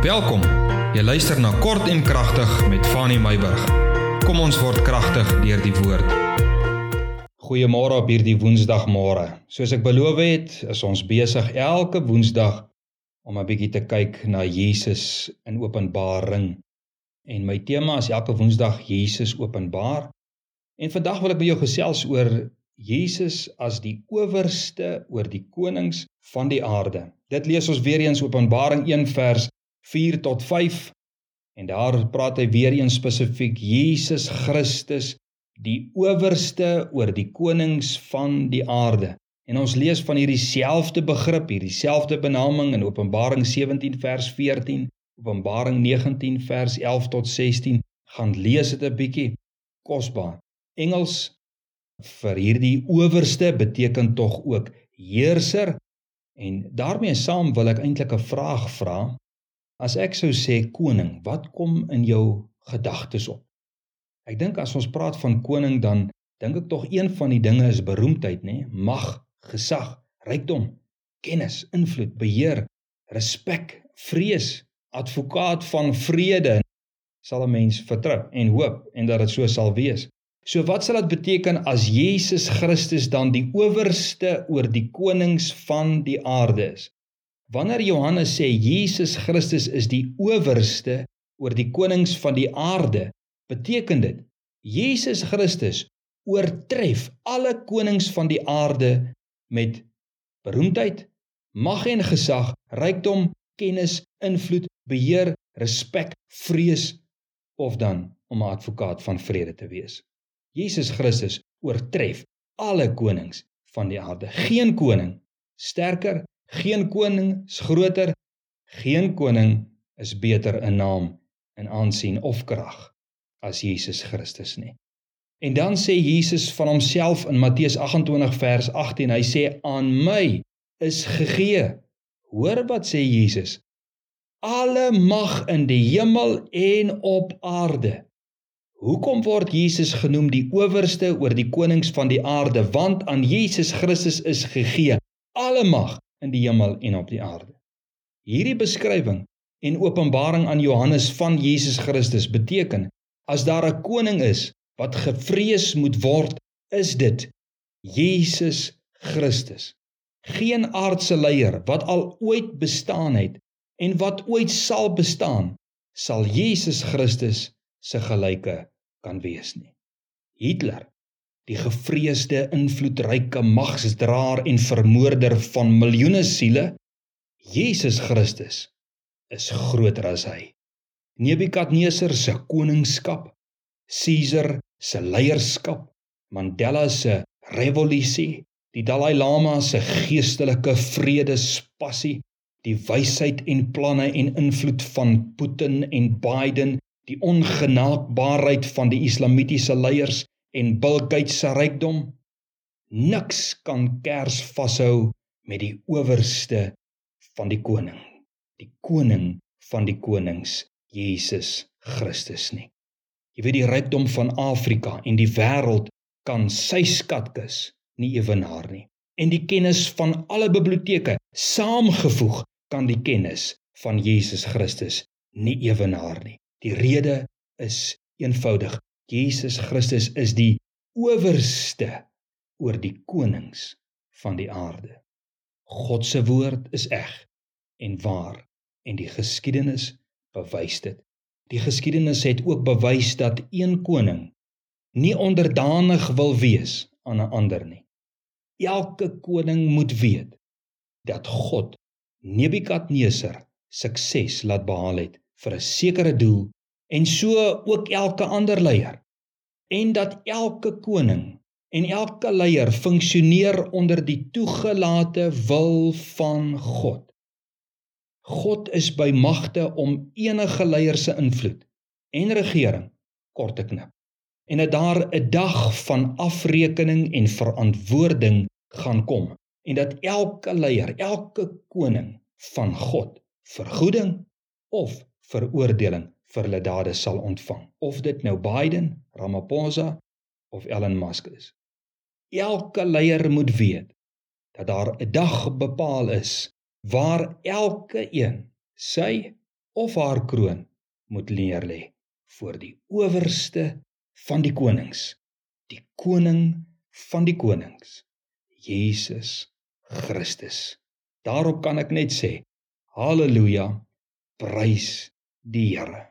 Welkom. Jy luister na Kort en Kragtig met Fanny Meyburg. Kom ons word kragtig deur die woord. Goeiemôre op hierdie Woensdagmôre. Soos ek beloof het, is ons besig elke Woensdag om 'n bietjie te kyk na Jesus in Openbaring. En my tema is elke Woensdag Jesus openbaar. En vandag wil ek met jou gesels oor Jesus as die owerste oor die konings van die aarde. Dit lees ons weer eens Openbaring 1 vers 4 tot 5 en daar praat hy weer eens spesifiek Jesus Christus die owerste oor die konings van die aarde. En ons lees van hierdie selfde begrip, hierdie selfde benaming in Openbaring 17 vers 14, Openbaring 19 vers 11 tot 16. Gaan lees dit 'n bietjie kosbaar. Engels vir hierdie owerste beteken tog ook heerser. En daarmee saam wil ek eintlik 'n vraag vra. As ek sou sê koning, wat kom in jou gedagtes op? Ek dink as ons praat van koning dan dink ek tog een van die dinge is beroemdheid, nê? Mag, gesag, rykdom, kennis, invloed, beheer, respek, vrees, advokaat van vrede sal 'n mens vertrou en hoop en dat dit so sal wees. So wat sal dit beteken as Jesus Christus dan die owerste oor die konings van die aarde is? Wanneer Johannes sê Jesus Christus is die owerste oor die konings van die aarde, beteken dit Jesus Christus oortref alle konings van die aarde met beroemdheid, mag en gesag, rykdom, kennis, invloed, beheer, respek, vrees of dan om 'n advokaat van vrede te wees. Jesus Christus oortref alle konings van die aarde. Geen koning sterker Geen koning is groter, geen koning is beter in naam en aansien of krag as Jesus Christus nie. En dan sê Jesus van homself in Matteus 28 vers 18, hy sê aan my is gegee. Hoor wat sê Jesus? Alle mag in die hemel en op aarde. Hoekom word Jesus genoem die owerste oor die konings van die aarde? Want aan Jesus Christus is gegee alle mag in die hemel en op die aarde. Hierdie beskrywing en openbaring aan Johannes van Jesus Christus beteken as daar 'n koning is wat gevrees moet word, is dit Jesus Christus. Geen aardse leier wat al ooit bestaan het en wat ooit sal bestaan, sal Jesus Christus se gelyke kan wees nie. Hitler die gevreesde invloedryke magsdraer en vermoorder van miljoene siele Jesus Christus is groter as hy. Nebukadneser se koningskap Caesar se leierskap Mandela se revolusie die Dalai Lama se geestelike vredespassie die wysheid en planne en invloed van Putin en Biden die ongenaakbaarheid van die islamitiese leiers en Bill Gates se rykdom niks kan kers vashou met die owerste van die koning die koning van die konings Jesus Christus nie. Jy weet die rykdom van Afrika en die wêreld kan sy skatkis nie ewenaar nie. En die kennis van alle biblioteke saamgevoeg kan die kennis van Jesus Christus nie ewenaar nie. Die rede is eenvoudig Jesus Christus is die owerste oor die konings van die aarde. God se woord is eg en waar en die geskiedenis bewys dit. Die geskiedenis het ook bewys dat een koning nie onderdanig wil wees aan 'n ander nie. Elke koning moet weet dat God Nebukadneser sukses laat behaal het vir 'n sekere doel en so ook elke ander leier en dat elke koning en elke leier funksioneer onder die toegelate wil van God. God is by magte om enige leier se invloed en regering kort te knip en dat daar 'n dag van afrekening en verantwoording gaan kom en dat elke leier, elke koning van God vergoeding of veroordeling vir hulle dade sal ontvang, of dit nou Biden, Ramaphosa of Elon Musk is. Elke leier moet weet dat daar 'n dag bepaal is waar elke een sy of haar kroon moet neerlê voor die owerste van die konings, die koning van die konings, Jesus Christus. Daarop kan ek net sê: Halleluja! Prys die Here.